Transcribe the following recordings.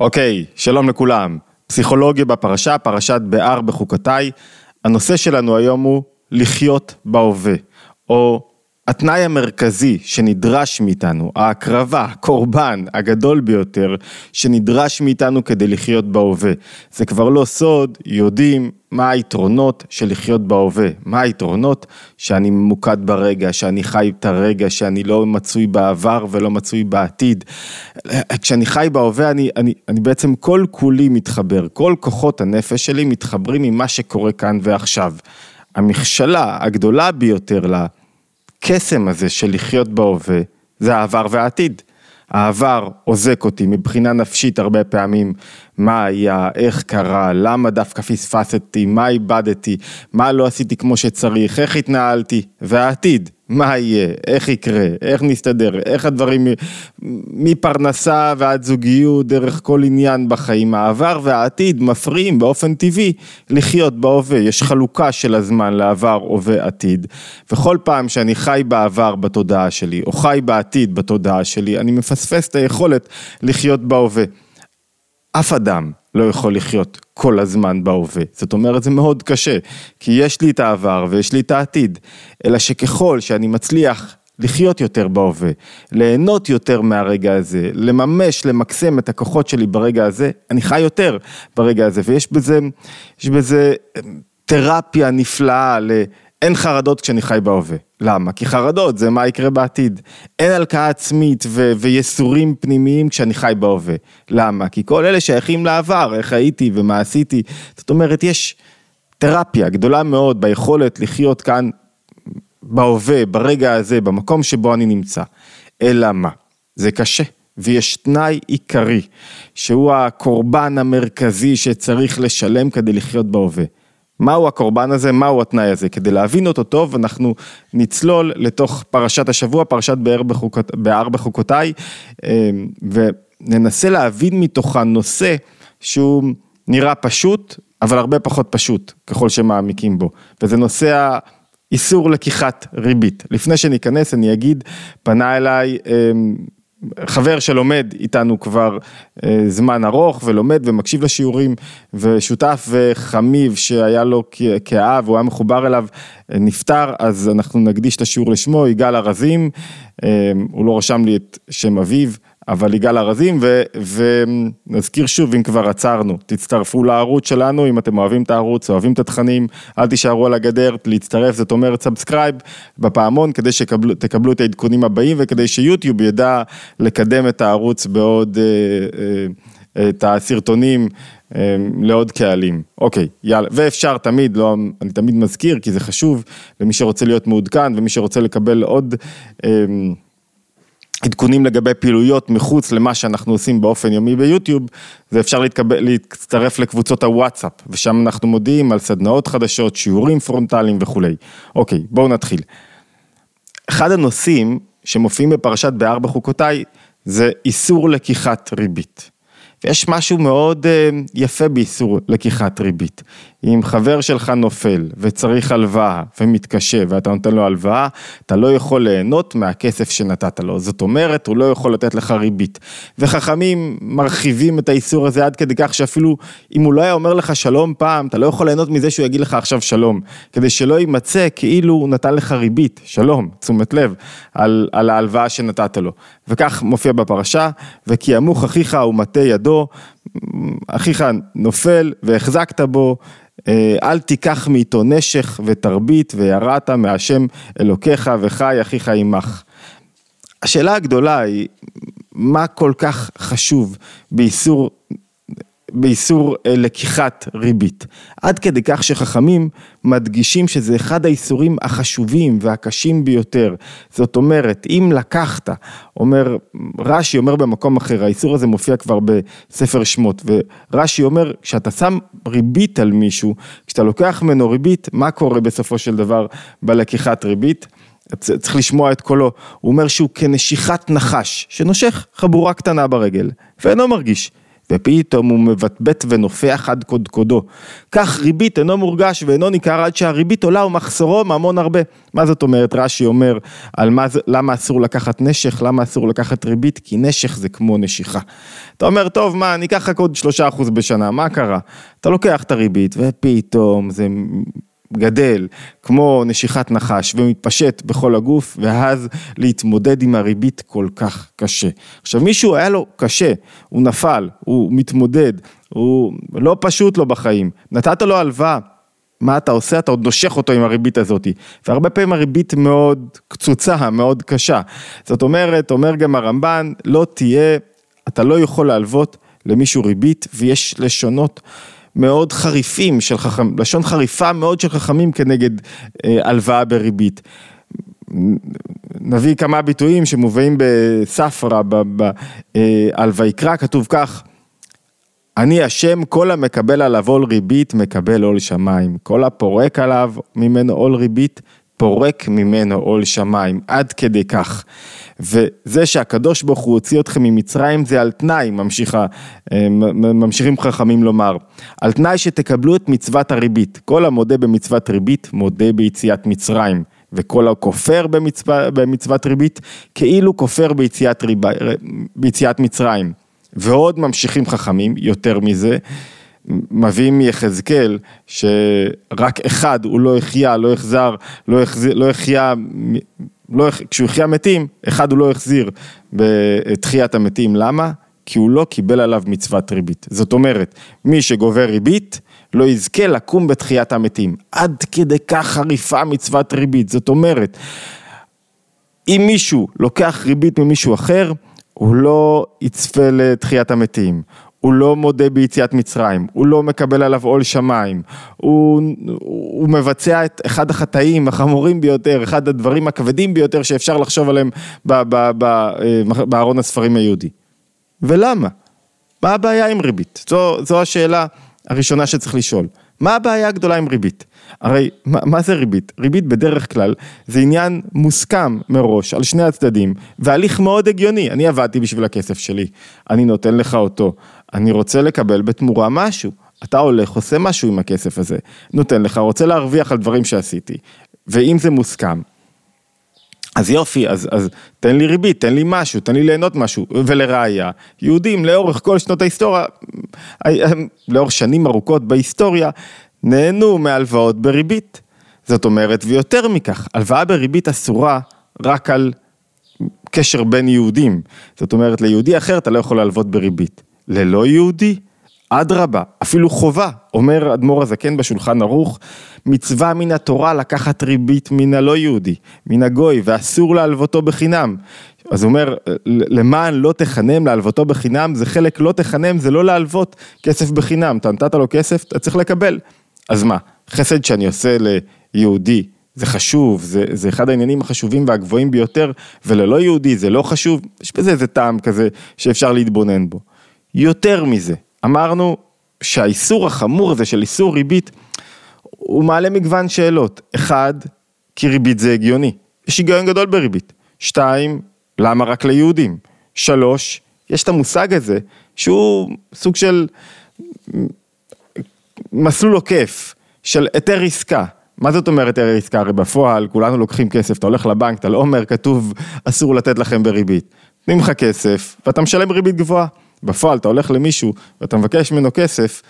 אוקיי, שלום לכולם. פסיכולוגיה בפרשה, פרשת בהר בחוקותיי. הנושא שלנו היום הוא לחיות בהווה, או התנאי המרכזי שנדרש מאיתנו, ההקרבה, הקורבן הגדול ביותר שנדרש מאיתנו כדי לחיות בהווה. זה כבר לא סוד, יודעים מה היתרונות של לחיות בהווה, מה היתרונות שאני ממוקד ברגע, שאני חי את הרגע, שאני לא מצוי בעבר ולא מצוי בעתיד. כשאני חי בהווה אני, אני, אני בעצם כל כולי מתחבר, כל כוחות הנפש שלי מתחברים עם מה שקורה כאן ועכשיו. המכשלה הגדולה ביותר לה הקסם הזה של לחיות בהווה, זה העבר והעתיד. העבר עוזק אותי מבחינה נפשית הרבה פעמים, מה היה, איך קרה, למה דווקא פספסתי, מה איבדתי, מה לא עשיתי כמו שצריך, איך התנהלתי, והעתיד, מה יהיה, איך יקרה, איך נסתדר, איך הדברים מפרנסה ועד זוגיות, דרך כל עניין בחיים, העבר והעתיד מפריעים באופן טבעי לחיות בהווה, יש חלוקה של הזמן לעבר, הווה, עתיד, וכל פעם שאני חי בעבר בתודעה שלי, או חי בעתיד בתודעה שלי, אני מפספס את היכולת לחיות בהווה. אף אדם לא יכול לחיות כל הזמן בהווה. זאת אומרת, זה מאוד קשה, כי יש לי את העבר ויש לי את העתיד, אלא שככל שאני מצליח לחיות יותר בהווה, ליהנות יותר מהרגע הזה, לממש, למקסם את הכוחות שלי ברגע הזה, אני חי יותר ברגע הזה, ויש בזה, יש בזה תרפיה נפלאה אין חרדות כשאני חי בהווה. למה? כי חרדות זה מה יקרה בעתיד. אין הלקאה עצמית ו- ויסורים פנימיים כשאני חי בהווה. למה? כי כל אלה שייכים לעבר, איך הייתי ומה עשיתי. זאת אומרת, יש תרפיה גדולה מאוד ביכולת לחיות כאן בהווה, ברגע הזה, במקום שבו אני נמצא. אלא מה? זה קשה. ויש תנאי עיקרי, שהוא הקורבן המרכזי שצריך לשלם כדי לחיות בהווה. מהו הקורבן הזה, מהו התנאי הזה, כדי להבין אותו טוב אנחנו נצלול לתוך פרשת השבוע, פרשת בהר בחוקותיי, אמ, וננסה להבין מתוכה נושא שהוא נראה פשוט, אבל הרבה פחות פשוט ככל שמעמיקים בו, וזה נושא האיסור לקיחת ריבית. לפני שניכנס אני אגיד, פנה אליי אמ, חבר שלומד איתנו כבר אה, זמן ארוך ולומד ומקשיב לשיעורים ושותף וחמיב שהיה לו כאב, הוא היה מחובר אליו, אה, נפטר, אז אנחנו נקדיש את השיעור לשמו, יגאל ארזים, אה, הוא לא רשם לי את שם אביו, אבל יגאל ארזים, ו, ונזכיר שוב אם כבר עצרנו, תצטרפו לערוץ שלנו, אם אתם אוהבים את הערוץ, אוהבים את התכנים, אל תישארו על הגדר, להצטרף זאת אומרת subscribe בפעמון, כדי שתקבלו את העדכונים הבאים וכדי שיוטיוב ידע לקדם את הערוץ בעוד, אה, אה, את הסרטונים אה, לעוד קהלים. אוקיי, יאללה, ואפשר תמיד, לא, אני תמיד מזכיר כי זה חשוב למי שרוצה להיות מעודכן ומי שרוצה לקבל עוד עדכונים לגבי פעילויות מחוץ למה שאנחנו עושים באופן יומי ביוטיוב, זה אפשר להתקבל, להצטרף לקבוצות הוואטסאפ, ושם אנחנו מודיעים על סדנאות חדשות, שיעורים פרונטליים וכולי. אוקיי, בואו נתחיל. אחד הנושאים שמופיעים בפרשת בארבע חוקותיי, זה איסור לקיחת ריבית. ויש משהו מאוד אה, יפה באיסור לקיחת ריבית. אם חבר שלך נופל וצריך הלוואה ומתקשה ואתה נותן לו הלוואה, אתה לא יכול ליהנות מהכסף שנתת לו. זאת אומרת, הוא לא יכול לתת לך ריבית. וחכמים מרחיבים את האיסור הזה עד כדי כך שאפילו אם הוא לא היה אומר לך שלום פעם, אתה לא יכול ליהנות מזה שהוא יגיד לך עכשיו שלום. כדי שלא יימצא כאילו הוא נתן לך ריבית, שלום, תשומת לב, על, על ההלוואה שנתת לו. וכך מופיע בפרשה, וכי ימוך אחיך ומטה ידו, אחיך נופל והחזקת בו. אה, אל תיקח מאיתו נשך ותרבית ויראת מהשם אלוקיך וחי אחיך עמך. השאלה הגדולה היא, מה כל כך חשוב באיסור באיסור אה, לקיחת ריבית. עד כדי כך שחכמים מדגישים שזה אחד האיסורים החשובים והקשים ביותר. זאת אומרת, אם לקחת, אומר, רש"י אומר במקום אחר, האיסור הזה מופיע כבר בספר שמות, ורש"י אומר, כשאתה שם ריבית על מישהו, כשאתה לוקח ממנו ריבית, מה קורה בסופו של דבר בלקיחת ריבית? צריך לשמוע את קולו, הוא אומר שהוא כנשיכת נחש, שנושך חבורה קטנה ברגל, ואינו מרגיש. ופתאום הוא מבטבט ונופח עד קודקודו. כך ריבית אינו מורגש ואינו ניכר עד שהריבית עולה ומחסורו ממון הרבה. מה זאת אומרת? רש"י אומר על מה, למה אסור לקחת נשך, למה אסור לקחת ריבית, כי נשך זה כמו נשיכה. אתה אומר, טוב, מה, אני אקח רק עוד שלושה אחוז בשנה, מה קרה? אתה לוקח את הריבית ופתאום זה גדל כמו נשיכת נחש ומתפשט בכל הגוף ואז להתמודד עם הריבית כל כך קשה. עכשיו מישהו היה לו קשה, הוא נפל, הוא מתמודד, הוא לא פשוט לו בחיים, נתת לו הלוואה. מה אתה עושה? אתה עוד נושך אותו עם הריבית הזאת. והרבה פעמים הריבית מאוד קצוצה, מאוד קשה. זאת אומרת, אומר גם הרמב"ן, לא תהיה, אתה לא יכול להלוות למישהו ריבית ויש לשונות מאוד חריפים של חכמים, לשון חריפה מאוד של חכמים כנגד אה, הלוואה בריבית. נביא כמה ביטויים שמובאים בספרא, אה, על ויקרא, כתוב כך, אני השם, כל המקבל עליו עול ריבית, מקבל עול שמיים. כל הפורק עליו ממנו עול ריבית, פורק ממנו עול שמיים, עד כדי כך. וזה שהקדוש ברוך הוא הוציא אתכם ממצרים זה על תנאי, ממשיכה, אה, ממשיכים חכמים לומר, על תנאי שתקבלו את מצוות הריבית, כל המודה במצוות ריבית מודה ביציאת מצרים. וכל הכופר במצוות, במצוות ריבית, כאילו כופר ביציאת, ריב, ביציאת מצרים. ועוד ממשיכים חכמים, יותר מזה, מביאים מיחזקאל שרק אחד הוא לא החיה, לא החזר, לא, החזיר, לא החיה, לא, כשהוא החיה מתים, אחד הוא לא החזיר בתחיית המתים, למה? כי הוא לא קיבל עליו מצוות ריבית. זאת אומרת, מי שגובה ריבית, לא יזכה לקום בתחיית המתים. עד כדי כך חריפה מצוות ריבית. זאת אומרת, אם מישהו לוקח ריבית ממישהו אחר, הוא לא יצפה לתחיית המתים, הוא לא מודה ביציאת מצרים, הוא לא מקבל עליו עול שמיים, הוא, הוא מבצע את אחד החטאים החמורים ביותר, אחד הדברים הכבדים ביותר שאפשר לחשוב עליהם בארון הספרים היהודי. ולמה? מה הבעיה עם ריבית? זו, זו השאלה הראשונה שצריך לשאול. מה הבעיה הגדולה עם ריבית? הרי מה, מה זה ריבית? ריבית בדרך כלל זה עניין מוסכם מראש על שני הצדדים והליך מאוד הגיוני. אני עבדתי בשביל הכסף שלי, אני נותן לך אותו, אני רוצה לקבל בתמורה משהו. אתה הולך, עושה משהו עם הכסף הזה, נותן לך, רוצה להרוויח על דברים שעשיתי. ואם זה מוסכם, אז יופי, אז, אז תן לי ריבית, תן לי משהו, תן לי ליהנות משהו. ולראיה, יהודים לאורך כל שנות ההיסטוריה, לאורך שנים ארוכות בהיסטוריה, נהנו מהלוואות בריבית. זאת אומרת, ויותר מכך, הלוואה בריבית אסורה רק על קשר בין יהודים. זאת אומרת, ליהודי אחר אתה לא יכול להלוות בריבית. ללא יהודי, אדרבה, אפילו חובה, אומר אדמו"ר הזקן בשולחן ערוך, מצווה מן התורה לקחת ריבית מן הלא יהודי, מן הגוי, ואסור להלוותו בחינם. אז הוא אומר, למען לא תחנם להלוותו בחינם, זה חלק לא תחנם, זה לא להלוות כסף בחינם, אתה נתת לו כסף, אתה צריך לקבל. אז מה, חסד שאני עושה ליהודי, זה חשוב, זה, זה אחד העניינים החשובים והגבוהים ביותר, וללא יהודי זה לא חשוב, יש בזה איזה טעם כזה שאפשר להתבונן בו. יותר מזה, אמרנו שהאיסור החמור הזה של איסור ריבית, הוא מעלה מגוון שאלות. אחד, כי ריבית זה הגיוני, יש היגיון גדול בריבית. שתיים, למה רק ליהודים? שלוש, יש את המושג הזה, שהוא סוג של מסלול עוקף, של היתר עסקה. מה זאת אומרת היתר עסקה? הרי בפועל כולנו לוקחים כסף, אתה הולך לבנק, אתה לא אומר, כתוב אסור לתת לכם בריבית. נותנים לך כסף ואתה משלם ריבית גבוהה. בפועל אתה הולך למישהו ואתה מבקש ממנו כסף,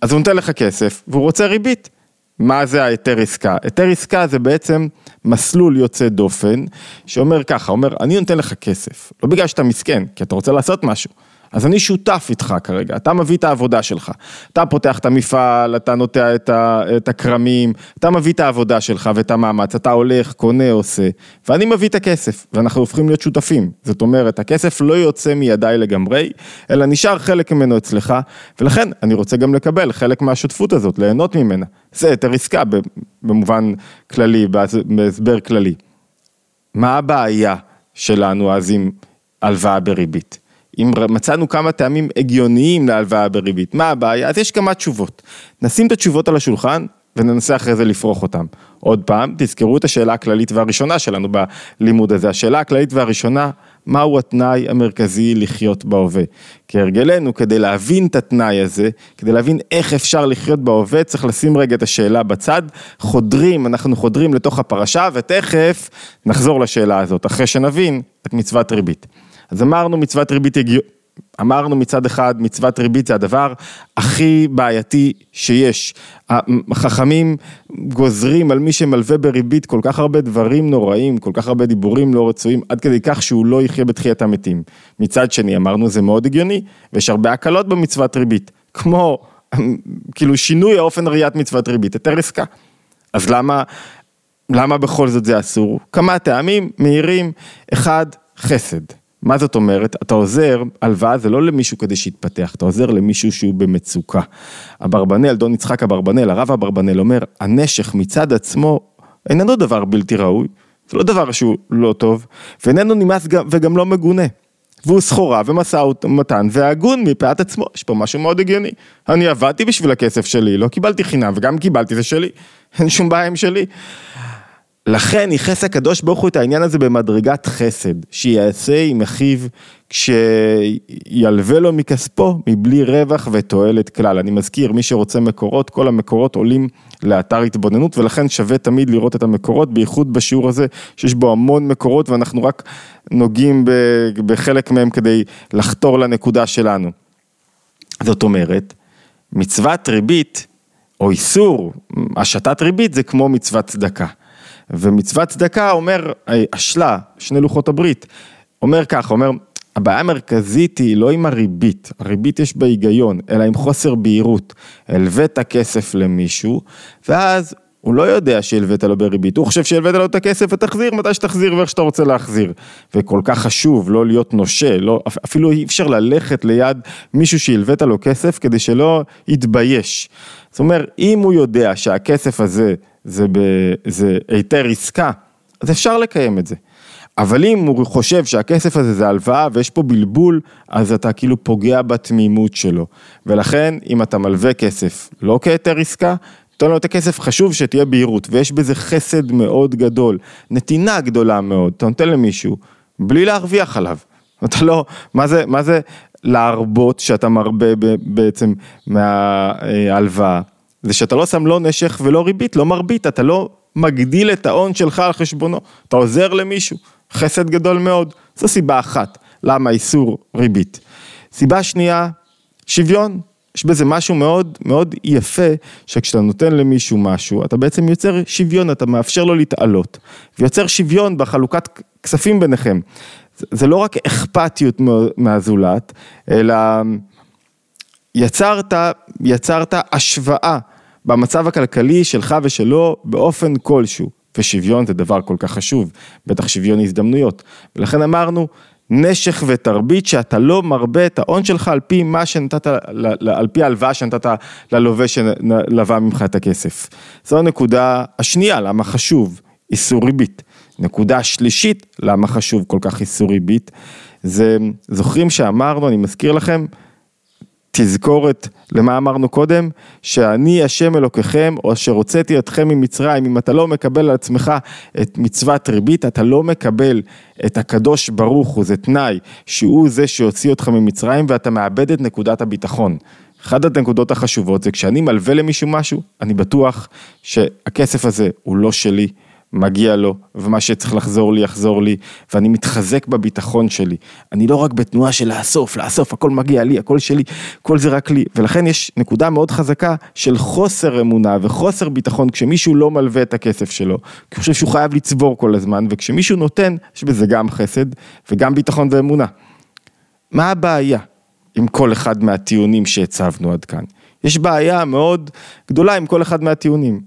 אז הוא נותן לך כסף והוא רוצה ריבית. מה זה ההיתר עסקה? היתר עסקה זה בעצם מסלול יוצא דופן שאומר ככה, אומר אני נותן לך כסף, לא בגלל שאתה מסכן, כי אתה רוצה לעשות משהו. אז אני שותף איתך כרגע, אתה מביא את העבודה שלך, אתה פותח את המפעל, אתה נוטע את הכרמים, אתה מביא את העבודה שלך ואת המאמץ, אתה הולך, קונה, עושה, ואני מביא את הכסף, ואנחנו הופכים להיות שותפים. זאת אומרת, הכסף לא יוצא מידיי לגמרי, אלא נשאר חלק ממנו אצלך, ולכן אני רוצה גם לקבל חלק מהשותפות הזאת, ליהנות ממנה. זה היתר עסקה במובן כללי, בהסבר כללי. מה הבעיה שלנו אז עם הלוואה בריבית? אם מצאנו כמה טעמים הגיוניים להלוואה בריבית, מה הבעיה? אז יש כמה תשובות. נשים את התשובות על השולחן וננסה אחרי זה לפרוח אותם. עוד פעם, תזכרו את השאלה הכללית והראשונה שלנו בלימוד הזה. השאלה הכללית והראשונה, מהו התנאי המרכזי לחיות בהווה? כהרגלנו, כדי להבין את התנאי הזה, כדי להבין איך אפשר לחיות בהווה, צריך לשים רגע את השאלה בצד. חודרים, אנחנו חודרים לתוך הפרשה, ותכף נחזור לשאלה הזאת, אחרי שנבין את מצוות ריבית. אז אמרנו מצוות ריבית הגיונית. אמרנו מצד אחד, מצוות ריבית זה הדבר הכי בעייתי שיש. החכמים גוזרים על מי שמלווה בריבית כל כך הרבה דברים נוראים, כל כך הרבה דיבורים לא רצויים, עד כדי כך שהוא לא יחיה בתחיית המתים. מצד שני, אמרנו זה מאוד הגיוני, ויש הרבה הקלות במצוות ריבית, כמו כאילו שינוי האופן ראיית מצוות ריבית, היתר עסקה. אז למה, למה בכל זאת זה אסור? כמה טעמים מהירים, אחד, חסד. מה זאת אומרת? אתה עוזר, הלוואה זה לא למישהו כדי שיתפתח, אתה עוזר למישהו שהוא במצוקה. אברבנאל, דון יצחק אברבנאל, הרב אברבנאל אומר, הנשך מצד עצמו איננו דבר בלתי ראוי, זה לא דבר שהוא לא טוב, ואיננו נמאס וגם לא מגונה. והוא סחורה ומשא ומתן והגון מפאת עצמו, יש פה משהו מאוד הגיוני. אני עבדתי בשביל הכסף שלי, לא קיבלתי חינם וגם קיבלתי זה שלי, אין שום בעיה עם שלי. לכן ייחס הקדוש ברוך הוא את העניין הזה במדרגת חסד, שיעשה עם אחיו כשילווה לו מכספו מבלי רווח ותועלת כלל. אני מזכיר, מי שרוצה מקורות, כל המקורות עולים לאתר התבוננות ולכן שווה תמיד לראות את המקורות, בייחוד בשיעור הזה שיש בו המון מקורות ואנחנו רק נוגעים בחלק מהם כדי לחתור לנקודה שלנו. זאת אומרת, מצוות ריבית או איסור השתת ריבית זה כמו מצוות צדקה. ומצוות צדקה אומר, השלה, שני לוחות הברית, אומר ככה, אומר, הבעיה המרכזית היא לא עם הריבית, הריבית יש בה היגיון, אלא עם חוסר בהירות. הלווית כסף למישהו, ואז הוא לא יודע שהלווית לו בריבית, הוא חושב שהלווית לו את הכסף ותחזיר מתי שתחזיר ואיך שאתה רוצה להחזיר. וכל כך חשוב לא להיות נושה, לא, אפילו אי אפשר ללכת ליד מישהו שהלווית לו כסף כדי שלא יתבייש. זאת אומרת, אם הוא יודע שהכסף הזה זה, ב, זה היתר עסקה, אז אפשר לקיים את זה. אבל אם הוא חושב שהכסף הזה זה הלוואה ויש פה בלבול, אז אתה כאילו פוגע בתמימות שלו. ולכן, אם אתה מלווה כסף לא כהיתר עסקה, תן לו את הכסף, חשוב שתהיה בהירות, ויש בזה חסד מאוד גדול, נתינה גדולה מאוד, אתה נותן למישהו, בלי להרוויח עליו. אתה לא, מה זה, מה זה להרבות שאתה מרבה בעצם מההלוואה? זה שאתה לא שם לא נשך ולא ריבית, לא מרבית, אתה לא מגדיל את ההון שלך על חשבונו, אתה עוזר למישהו, חסד גדול מאוד, זו סיבה אחת, למה איסור ריבית. סיבה שנייה, שוויון, יש בזה משהו מאוד מאוד יפה, שכשאתה נותן למישהו משהו, אתה בעצם יוצר שוויון, אתה מאפשר לו להתעלות, ויוצר שוויון בחלוקת כספים ביניכם. זה לא רק אכפתיות מהזולת, אלא יצרת, יצרת השוואה במצב הכלכלי שלך ושלו באופן כלשהו, ושוויון זה דבר כל כך חשוב, בטח שוויון הזדמנויות, ולכן אמרנו, נשך ותרבית שאתה לא מרבה את ההון שלך על פי מה שנתת, על פי ההלוואה שנתת ללווה שלווה ממך את הכסף. זו הנקודה השנייה, למה חשוב איסור ריבית. נקודה שלישית, למה חשוב כל כך איסור ריבית, זה, זוכרים שאמרנו, אני מזכיר לכם, תזכורת למה אמרנו קודם, שאני השם אלוקיכם, או אשר הוצאתי אתכם ממצרים, אם אתה לא מקבל על עצמך את מצוות ריבית, אתה לא מקבל את הקדוש ברוך הוא, זה תנאי, שהוא זה שהוציא אותך ממצרים ואתה מאבד את נקודת הביטחון. אחת הנקודות החשובות זה כשאני מלווה למישהו משהו, אני בטוח שהכסף הזה הוא לא שלי, מגיע לו, ומה שצריך לחזור לי, יחזור לי, ואני מתחזק בביטחון שלי. אני לא רק בתנועה של לאסוף, לאסוף, הכל מגיע לי, הכל שלי, כל זה רק לי. ולכן יש נקודה מאוד חזקה של חוסר אמונה וחוסר ביטחון כשמישהו לא מלווה את הכסף שלו, כי הוא חושב שהוא חייב לצבור כל הזמן, וכשמישהו נותן, יש בזה גם חסד וגם ביטחון ואמונה. מה הבעיה עם כל אחד מהטיעונים שהצבנו עד כאן? יש בעיה מאוד גדולה עם כל אחד מהטיעונים.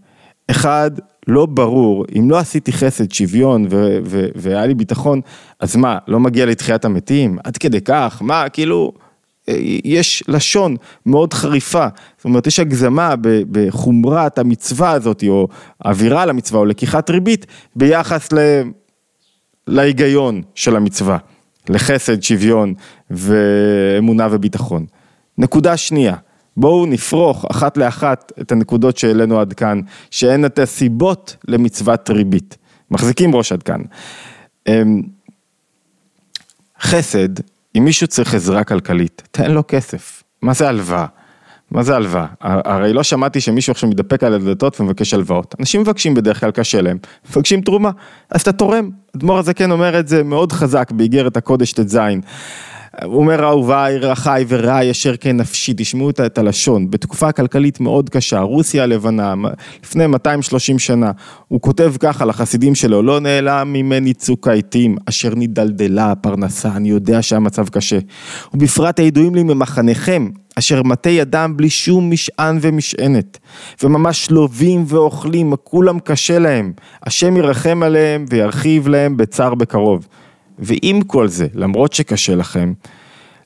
אחד, לא ברור, אם לא עשיתי חסד, שוויון והיה לי ביטחון, אז מה, לא מגיע לתחיית המתים? עד כדי כך? מה, כאילו, אה, יש לשון מאוד חריפה, זאת אומרת, יש הגזמה בחומרת המצווה הזאת, או אווירה למצווה, או לקיחת ריבית, ביחס ל... להיגיון של המצווה, לחסד, שוויון ואמונה וביטחון. נקודה שנייה, בואו נפרוך אחת לאחת את הנקודות שהעלינו עד כאן, שהן את הסיבות למצוות ריבית. מחזיקים ראש עד כאן. אמ, חסד, אם מישהו צריך עזרה כלכלית, תן לו כסף. מה זה הלוואה? מה זה הלוואה? הרי לא שמעתי שמישהו עכשיו מתדפק על הדלתות ומבקש הלוואות. אנשים מבקשים בדרך כלל קשה להם, מבקשים תרומה, אז אתה תורם. אדמו"ר הזקן אומר את זה מאוד חזק באיגרת הקודש ט"ז. הוא אומר אהוביי, רחי ורעי אשר כן נפשי, תשמעו את הלשון, בתקופה כלכלית מאוד קשה, רוסיה הלבנה, לפני 230 שנה, הוא כותב ככה לחסידים שלו, לא נעלם ממני צוק העיתים, אשר נדלדלה הפרנסה, אני יודע שהמצב קשה. ובפרט הידועים לי ממחניכם, אשר מטה ידם בלי שום משען ומשענת, וממש לובים ואוכלים, כולם קשה להם, השם ירחם עליהם וירחיב להם בצר בקרוב. ועם כל זה, למרות שקשה לכם,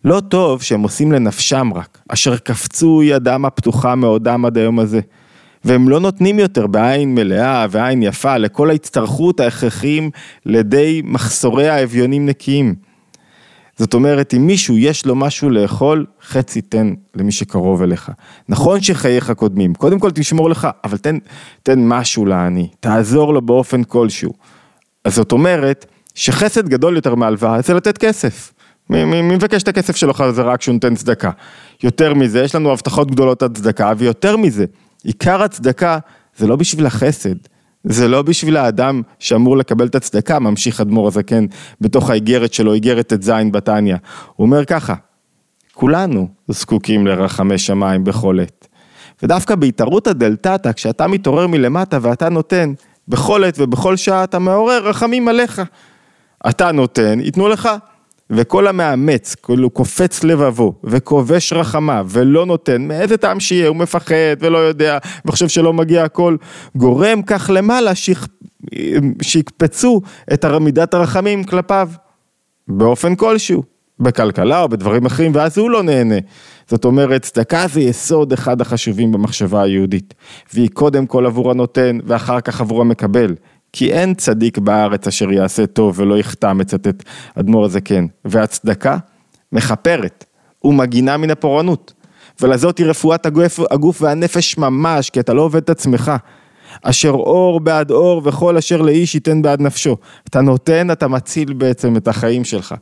לא טוב שהם עושים לנפשם רק, אשר קפצו ידם הפתוחה מעודם עד היום הזה. והם לא נותנים יותר בעין מלאה ועין יפה לכל ההצטרכות ההכרחיים לידי מחסורי האביונים נקיים. זאת אומרת, אם מישהו יש לו משהו לאכול, חצי תן למי שקרוב אליך. נכון שחייך קודמים, קודם כל תשמור לך, אבל תן, תן משהו לעני, תעזור לו באופן כלשהו. אז זאת אומרת, שחסד גדול יותר מהלוואה זה לתת כסף. מי מבקש את הכסף שלו חזרה כשהוא נותן צדקה? יותר מזה, יש לנו הבטחות גדולות על צדקה, ויותר מזה, עיקר הצדקה זה לא בשביל החסד, זה לא בשביל האדם שאמור לקבל את הצדקה, ממשיך אדמו"ר הזקן בתוך האיגרת שלו, איגרת ט"ז בתניא. הוא אומר ככה, כולנו זקוקים לרחמי שמיים בכל עת. ודווקא בהתערותא דלתתא, כשאתה מתעורר מלמטה ואתה נותן, בכל עת ובכל שעה אתה מעורר רחמים עליך. אתה נותן, ייתנו לך. וכל המאמץ, כאילו קופץ לבבו וכובש רחמה ולא נותן, מאיזה טעם שיהיה, הוא מפחד ולא יודע וחושב שלא מגיע הכל, גורם כך למעלה שיכ... שיקפצו את מידת הרחמים כלפיו באופן כלשהו, בכלכלה או בדברים אחרים ואז הוא לא נהנה. זאת אומרת, צדקה זה יסוד אחד החשובים במחשבה היהודית, והיא קודם כל עבור הנותן ואחר כך עבור המקבל. כי אין צדיק בארץ אשר יעשה טוב ולא יחטא, מצטט אדמו"ר הזקן, והצדקה מכפרת ומגינה מן הפורענות. ולזאת היא רפואת הגוף, הגוף והנפש ממש, כי אתה לא עובד את עצמך. אשר אור בעד אור וכל אשר לאיש ייתן בעד נפשו. אתה נותן, אתה מציל בעצם את החיים שלך.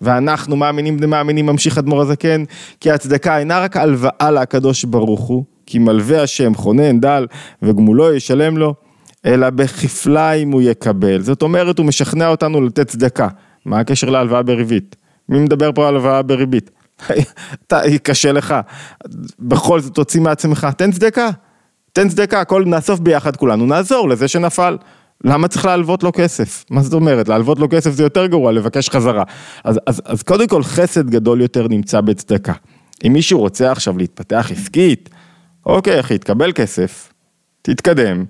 ואנחנו מאמינים בני מאמינים, ממשיך אדמו"ר הזקן, כי הצדקה אינה רק הלוואה לקדוש ברוך הוא, כי מלווה השם חונן דל וגמולו ישלם לו, אלא בכפליים הוא יקבל. זאת אומרת, הוא משכנע אותנו לתת צדקה. מה הקשר להלוואה בריבית? מי מדבר פה על הלוואה בריבית? אתה, קשה לך. בכל זאת תוציא מעצמך, תן צדקה. תן צדקה, הכל נאסוף ביחד כולנו, נעזור לזה שנפל. למה צריך להלוות לו כסף? מה זאת אומרת? להלוות לו כסף זה יותר גרוע, לבקש חזרה. אז, אז, אז קודם כל חסד גדול יותר נמצא בצדקה. אם מישהו רוצה עכשיו להתפתח עסקית, אוקיי אחי, תקבל כסף, תתקדם,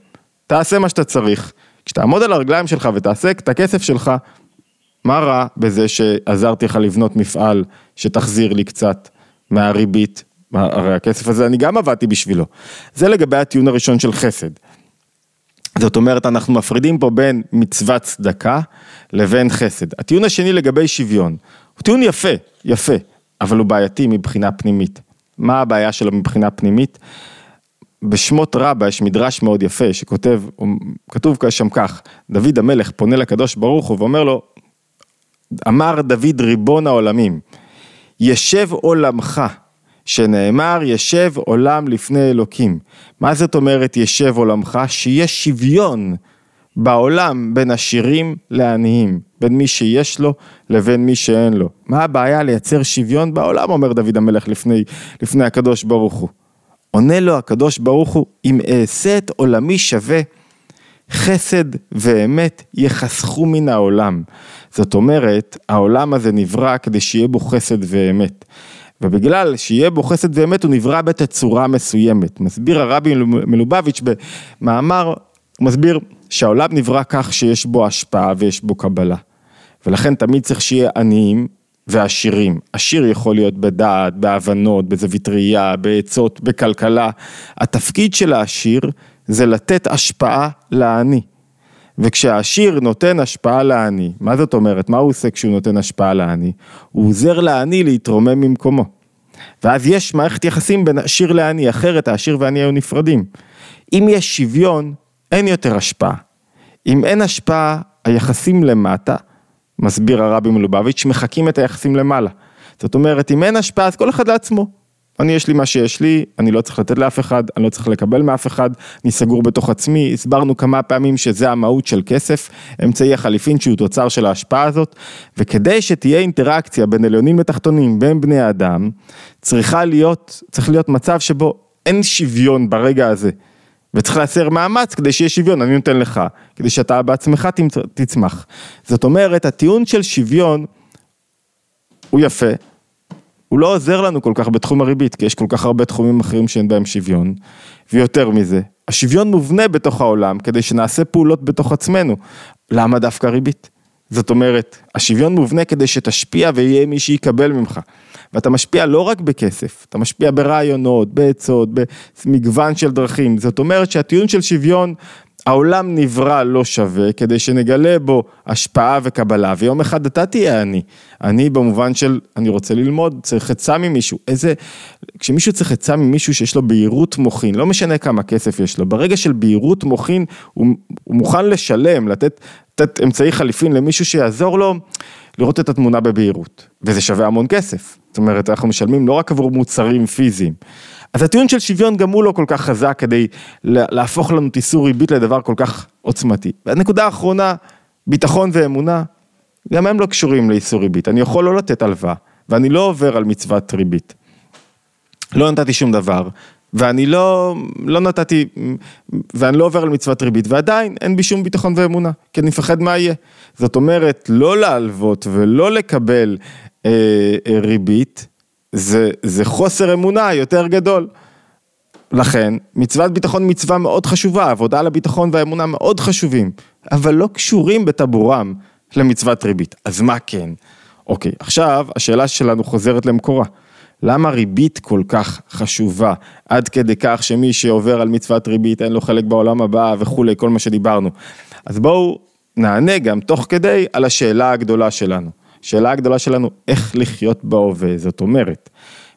תעשה מה שאתה צריך. כשתעמוד על הרגליים שלך ותעשה את הכסף שלך, מה רע בזה שעזרתי לך לבנות מפעל שתחזיר לי קצת מהריבית? הרי הכסף הזה אני גם עבדתי בשבילו. זה לגבי הטיעון הראשון של חסד. זאת אומרת, אנחנו מפרידים פה בין מצוות צדקה לבין חסד. הטיעון השני לגבי שוויון, הוא טיעון יפה, יפה, אבל הוא בעייתי מבחינה פנימית. מה הבעיה שלו מבחינה פנימית? בשמות רבה יש מדרש מאוד יפה שכותב, כתוב שם כך, דוד המלך פונה לקדוש ברוך הוא ואומר לו, אמר דוד ריבון העולמים, ישב עולמך, שנאמר ישב עולם לפני אלוקים. מה זאת אומרת ישב עולמך? שיש שוויון בעולם בין עשירים לעניים, בין מי שיש לו לבין מי שאין לו. מה הבעיה לייצר שוויון בעולם, אומר דוד המלך לפני, לפני הקדוש ברוך הוא. עונה לו הקדוש ברוך הוא, אם אעשה את עולמי שווה, חסד ואמת יחסכו מן העולם. זאת אומרת, העולם הזה נברא כדי שיהיה בו חסד ואמת. ובגלל שיהיה בו חסד ואמת הוא נברא בתצורה מסוימת. מסביר הרבי מלובביץ' במאמר, הוא מסביר שהעולם נברא כך שיש בו השפעה ויש בו קבלה. ולכן תמיד צריך שיהיה עניים ועשירים. עשיר יכול להיות בדעת, בהבנות, בזווית ראייה, בעצות, בכלכלה. התפקיד של העשיר זה לתת השפעה לעני. וכשהעשיר נותן השפעה לעני, מה זאת אומרת? מה הוא עושה כשהוא נותן השפעה לעני? הוא עוזר לעני להתרומם ממקומו. ואז יש מערכת יחסים בין עשיר לעני, אחרת העשיר והעני היו נפרדים. אם יש שוויון, אין יותר השפעה. אם אין השפעה, היחסים למטה, מסביר הרבי מלובביץ', מחקים את היחסים למעלה. זאת אומרת, אם אין השפעה, אז כל אחד לעצמו. אני יש לי מה שיש לי, אני לא צריך לתת לאף אחד, אני לא צריך לקבל מאף אחד, אני סגור בתוך עצמי, הסברנו כמה פעמים שזה המהות של כסף, אמצעי החליפין שהוא תוצר של ההשפעה הזאת, וכדי שתהיה אינטראקציה בין עליונים ותחתונים, בין בני האדם, צריכה להיות, צריך להיות מצב שבו אין שוויון ברגע הזה. וצריך לייצר מאמץ כדי שיהיה שוויון, אני נותן לך, כדי שאתה בעצמך תצמח. זאת אומרת, הטיעון של שוויון הוא יפה, הוא לא עוזר לנו כל כך בתחום הריבית, כי יש כל כך הרבה תחומים אחרים שאין בהם שוויון, ויותר מזה, השוויון מובנה בתוך העולם כדי שנעשה פעולות בתוך עצמנו. למה דווקא ריבית? זאת אומרת, השוויון מובנה כדי שתשפיע ויהיה מי שיקבל ממך. ואתה משפיע לא רק בכסף, אתה משפיע ברעיונות, בעצות, במגוון של דרכים. זאת אומרת שהטיעון של שוויון העולם נברא לא שווה כדי שנגלה בו השפעה וקבלה. ויום אחד אתה תהיה אני, אני במובן של אני רוצה ללמוד, צריך עצה ממישהו, איזה, כשמישהו צריך עצה ממישהו שיש לו בהירות מוחין, לא משנה כמה כסף יש לו, ברגע של בהירות מוחין הוא, הוא מוכן לשלם, לתת, לתת אמצעי חליפין למישהו שיעזור לו לראות את התמונה בבהירות, וזה שווה המון כסף, זאת אומרת אנחנו משלמים לא רק עבור מוצרים פיזיים. אז הטיעון של שוויון גם הוא לא כל כך חזק כדי להפוך לנו את איסור ריבית לדבר כל כך עוצמתי. והנקודה האחרונה, ביטחון ואמונה, גם הם לא קשורים לאיסור ריבית. אני יכול לא לתת הלוואה, ואני לא עובר על מצוות ריבית. לא נתתי שום דבר, ואני לא, לא נתתי, ואני לא עובר על מצוות ריבית, ועדיין אין בי שום ביטחון ואמונה, כי אני מפחד מה יהיה. זאת אומרת, לא להלוות ולא לקבל אה, אה, ריבית, זה, זה חוסר אמונה יותר גדול. לכן, מצוות ביטחון מצווה מאוד חשובה, עבודה על הביטחון והאמונה מאוד חשובים, אבל לא קשורים בטבורם למצוות ריבית. אז מה כן? אוקיי, עכשיו השאלה שלנו חוזרת למקורה. למה ריבית כל כך חשובה, עד כדי כך שמי שעובר על מצוות ריבית אין לו חלק בעולם הבא וכולי, כל מה שדיברנו. אז בואו נענה גם תוך כדי על השאלה הגדולה שלנו. השאלה הגדולה שלנו, איך לחיות בהווה, זאת אומרת,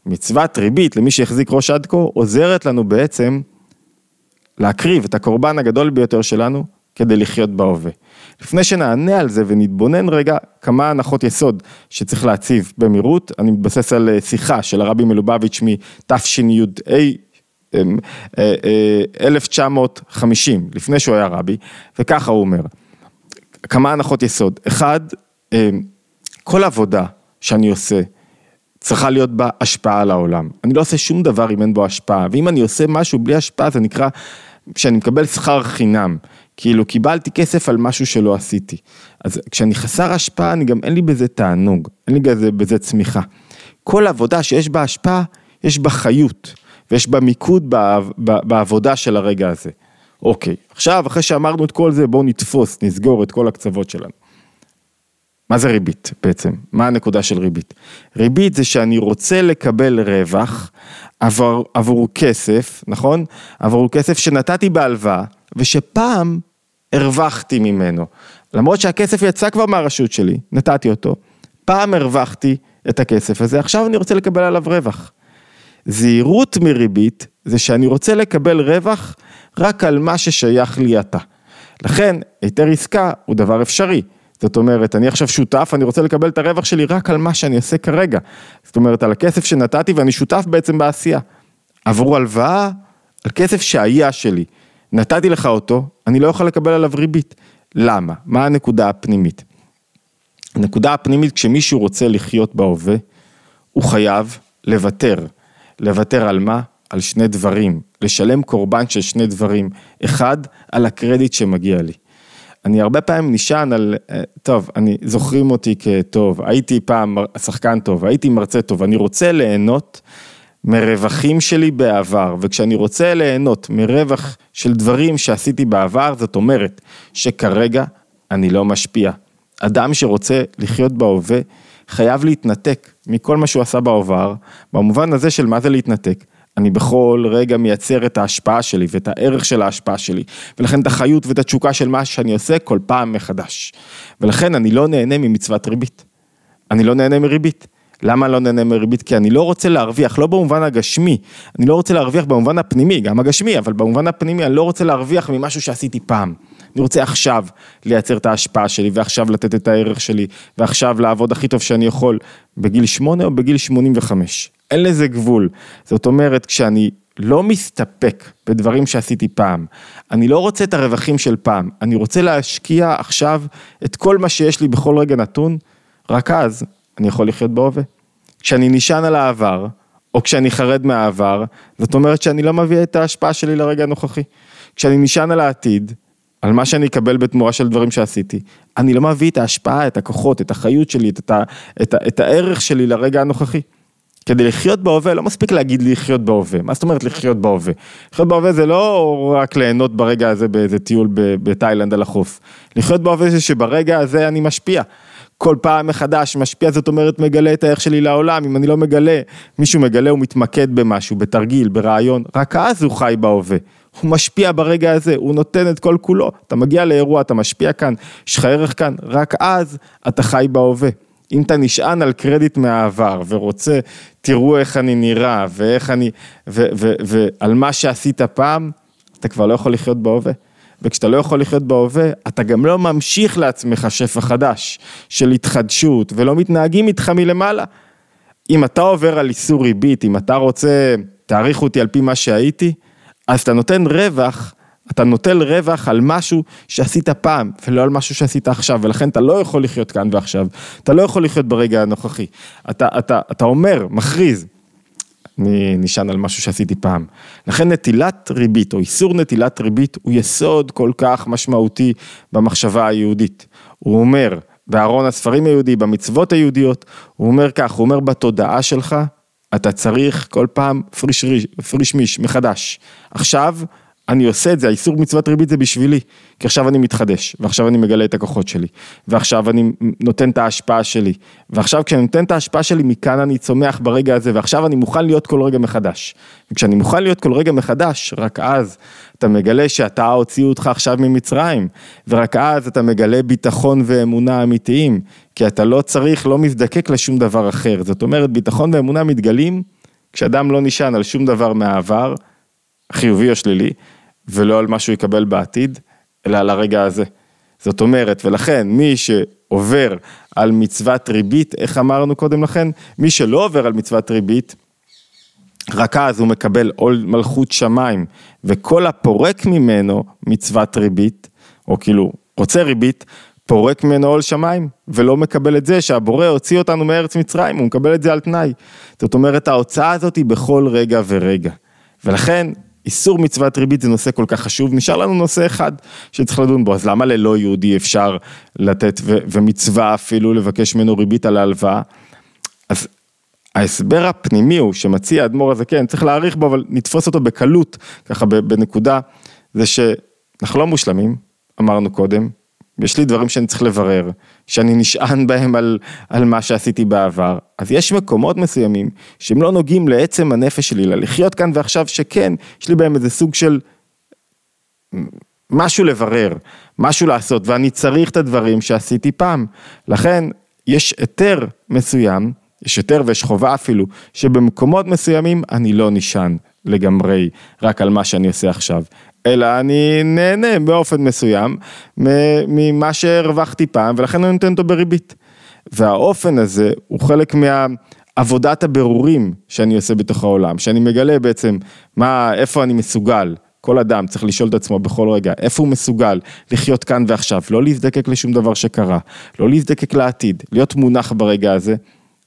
מצוות ריבית למי שהחזיק ראש עד כה, עוזרת לנו בעצם להקריב את הקורבן הגדול ביותר שלנו כדי לחיות בהווה. לפני שנענה על זה ונתבונן רגע כמה הנחות יסוד שצריך להציב במהירות, אני מתבסס על אה, שיחה של הרבי מלובביץ' מתשי"ה 1950, אמ, אה, אה, לפני שהוא היה רבי, וככה הוא אומר, כמה הנחות יסוד, אחד, אמ, כל עבודה שאני עושה, צריכה להיות בה השפעה על העולם. אני לא עושה שום דבר אם אין בו השפעה, ואם אני עושה משהו בלי השפעה זה נקרא שאני מקבל שכר חינם, כאילו קיבלתי כסף על משהו שלא עשיתי. אז כשאני חסר השפעה, אני גם אין לי בזה תענוג, אין לי בזה, בזה צמיחה. כל עבודה שיש בה השפעה, יש בה חיות, ויש בה מיקוד בעבודה של הרגע הזה. אוקיי, עכשיו אחרי שאמרנו את כל זה, בואו נתפוס, נסגור את כל הקצוות שלנו. מה זה ריבית בעצם? מה הנקודה של ריבית? ריבית זה שאני רוצה לקבל רווח עבור, עבור כסף, נכון? עבור כסף שנתתי בהלוואה ושפעם הרווחתי ממנו. למרות שהכסף יצא כבר מהרשות שלי, נתתי אותו, פעם הרווחתי את הכסף הזה, עכשיו אני רוצה לקבל עליו רווח. זהירות מריבית זה שאני רוצה לקבל רווח רק על מה ששייך לי עתה. לכן היתר עסקה הוא דבר אפשרי. זאת אומרת, אני עכשיו שותף, אני רוצה לקבל את הרווח שלי רק על מה שאני עושה כרגע. זאת אומרת, על הכסף שנתתי ואני שותף בעצם בעשייה. עבור הלוואה, על כסף שהיה שלי. נתתי לך אותו, אני לא יכול לקבל עליו ריבית. למה? מה הנקודה הפנימית? הנקודה הפנימית, כשמישהו רוצה לחיות בהווה, הוא חייב לוותר. לוותר על מה? על שני דברים. לשלם קורבן של שני דברים. אחד, על הקרדיט שמגיע לי. אני הרבה פעמים נשען על, אה, טוב, אני, זוכרים אותי כטוב, הייתי פעם שחקן טוב, הייתי מרצה טוב, אני רוצה ליהנות מרווחים שלי בעבר, וכשאני רוצה ליהנות מרווח של דברים שעשיתי בעבר, זאת אומרת שכרגע אני לא משפיע. אדם שרוצה לחיות בהווה, חייב להתנתק מכל מה שהוא עשה בעבר, במובן הזה של מה זה להתנתק. אני בכל רגע מייצר את ההשפעה שלי ואת הערך של ההשפעה שלי, ולכן את החיות ואת התשוקה של מה שאני עושה כל פעם מחדש. ולכן אני לא נהנה ממצוות ריבית. אני לא נהנה מריבית. למה לא נהנה מריבית? כי אני לא רוצה להרוויח, לא במובן הגשמי, אני לא רוצה להרוויח במובן הפנימי, גם הגשמי, אבל במובן הפנימי אני לא רוצה להרוויח ממשהו שעשיתי פעם. אני רוצה עכשיו לייצר את ההשפעה שלי, ועכשיו לתת את הערך שלי, ועכשיו לעבוד הכי טוב שאני יכול, בגיל 8 או בגיל 85. אין לזה גבול. זאת אומרת, כשאני לא מסתפק בדברים שעשיתי פעם, אני לא רוצה את הרווחים של פעם, אני רוצה להשקיע עכשיו את כל מה שיש לי בכל רגע נתון, רק אז אני יכול לחיות בהווה. כשאני נשען על העבר, או כשאני חרד מהעבר, זאת אומרת שאני לא מביא את ההשפעה שלי לרגע הנוכחי. כשאני נשען על העתיד, על מה שאני אקבל בתמורה של דברים שעשיתי, אני לא מביא את ההשפעה, את הכוחות, את החיות שלי, את, את, את, את הערך שלי לרגע הנוכחי. כדי לחיות בהווה, לא מספיק להגיד לחיות בהווה, מה זאת אומרת לחיות בהווה? לחיות בהווה זה לא רק ליהנות ברגע הזה באיזה טיול בתאילנד על החוף. לחיות בהווה זה שברגע הזה אני משפיע. כל פעם מחדש משפיע, זאת אומרת מגלה את הערך שלי לעולם, אם אני לא מגלה, מישהו מגלה, הוא מתמקד במשהו, בתרגיל, ברעיון, רק אז הוא חי בהווה. הוא משפיע ברגע הזה, הוא נותן את כל כולו. אתה מגיע לאירוע, אתה משפיע כאן, יש לך ערך כאן, רק אז אתה חי בהווה. אם אתה נשען על קרדיט מהעבר ורוצה, תראו איך אני נראה ואיך אני, ועל מה שעשית פעם, אתה כבר לא יכול לחיות בהווה. וכשאתה לא יכול לחיות בהווה, אתה גם לא ממשיך לעצמך שפע חדש של התחדשות ולא מתנהגים איתך מלמעלה. אם אתה עובר על איסור ריבית, אם אתה רוצה, תעריך אותי על פי מה שהייתי, אז אתה נותן רווח, אתה נוטל רווח על משהו שעשית פעם, ולא על משהו שעשית עכשיו, ולכן אתה לא יכול לחיות כאן ועכשיו, אתה לא יכול לחיות ברגע הנוכחי. אתה, אתה, אתה אומר, מכריז, אני נשען על משהו שעשיתי פעם. לכן נטילת ריבית או איסור נטילת ריבית הוא יסוד כל כך משמעותי במחשבה היהודית. הוא אומר, בארון הספרים היהודי, במצוות היהודיות, הוא אומר כך, הוא אומר בתודעה שלך, אתה צריך כל פעם פריש, פריש מיש מחדש. עכשיו אני עושה את זה, האיסור מצוות ריבית זה בשבילי, כי עכשיו אני מתחדש, ועכשיו אני מגלה את הכוחות שלי, ועכשיו אני נותן את ההשפעה שלי, ועכשיו כשאני נותן את ההשפעה שלי, מכאן אני צומח ברגע הזה, ועכשיו אני מוכן להיות כל רגע מחדש. וכשאני מוכן להיות כל רגע מחדש, רק אז אתה מגלה שאתה הוציאו אותך עכשיו ממצרים, ורק אז אתה מגלה ביטחון ואמונה אמיתיים, כי אתה לא צריך, לא מזדקק לשום דבר אחר. זאת אומרת, ביטחון ואמונה מתגלים כשאדם לא נשען על שום דבר מהעבר, חיובי או שלילי, ולא על מה שהוא יקבל בעתיד, אלא על הרגע הזה. זאת אומרת, ולכן מי שעובר על מצוות ריבית, איך אמרנו קודם לכן? מי שלא עובר על מצוות ריבית, רק אז הוא מקבל עול מלכות שמיים, וכל הפורק ממנו מצוות ריבית, או כאילו רוצה ריבית, פורק ממנו עול שמיים, ולא מקבל את זה שהבורא הוציא אותנו מארץ מצרים, הוא מקבל את זה על תנאי. זאת אומרת, ההוצאה הזאת היא בכל רגע ורגע. ולכן, איסור מצוות ריבית זה נושא כל כך חשוב, נשאר לנו נושא אחד שצריך לדון בו, אז למה ללא יהודי אפשר לתת ו- ומצווה אפילו לבקש ממנו ריבית על ההלוואה? אז ההסבר הפנימי הוא שמציע האדמו"ר הזה, כן, צריך להעריך בו, אבל נתפוס אותו בקלות, ככה בנקודה, זה שאנחנו לא מושלמים, אמרנו קודם, יש לי דברים שאני צריך לברר, שאני נשען בהם על, על מה שעשיתי בעבר, אז יש מקומות מסוימים שהם לא נוגעים לעצם הנפש שלי, ללחיות כאן ועכשיו שכן, יש לי בהם איזה סוג של משהו לברר, משהו לעשות, ואני צריך את הדברים שעשיתי פעם. לכן יש היתר מסוים, יש היתר ויש חובה אפילו, שבמקומות מסוימים אני לא נשען לגמרי רק על מה שאני עושה עכשיו, אלא אני נהנה באופן מסוים ממה שהרווחתי פעם ולכן אני נותן אותו בריבית. והאופן הזה הוא חלק מהעבודת הבירורים שאני עושה בתוך העולם, שאני מגלה בעצם מה, איפה אני מסוגל. כל אדם צריך לשאול את עצמו בכל רגע, איפה הוא מסוגל לחיות כאן ועכשיו, לא להזדקק לשום דבר שקרה, לא להזדקק לעתיד, להיות מונח ברגע הזה,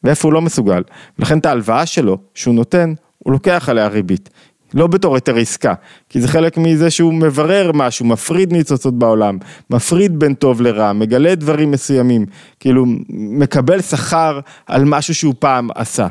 ואיפה הוא לא מסוגל. ולכן את ההלוואה שלו, שהוא נותן, הוא לוקח עליה ריבית. לא בתור היתר עסקה, כי זה חלק מזה שהוא מברר משהו, מפריד ניצוצות בעולם, מפריד בין טוב לרע, מגלה דברים מסוימים, כאילו מקבל שכר על משהו שהוא פעם עשה.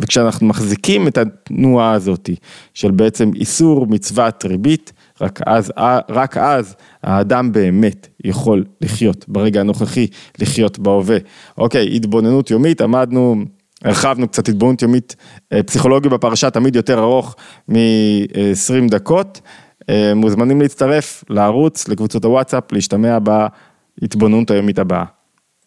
וכשאנחנו מחזיקים את התנועה הזאת של בעצם איסור מצוות ריבית, רק אז, רק אז האדם באמת יכול לחיות ברגע הנוכחי, לחיות בהווה. אוקיי, התבוננות יומית, עמדנו הרחבנו קצת התבוננות יומית, אה, פסיכולוגי בפרשה תמיד יותר ארוך מ-20 דקות, אה, מוזמנים להצטרף לערוץ, לקבוצות הוואטסאפ, להשתמע בהתבוננות היומית הבאה.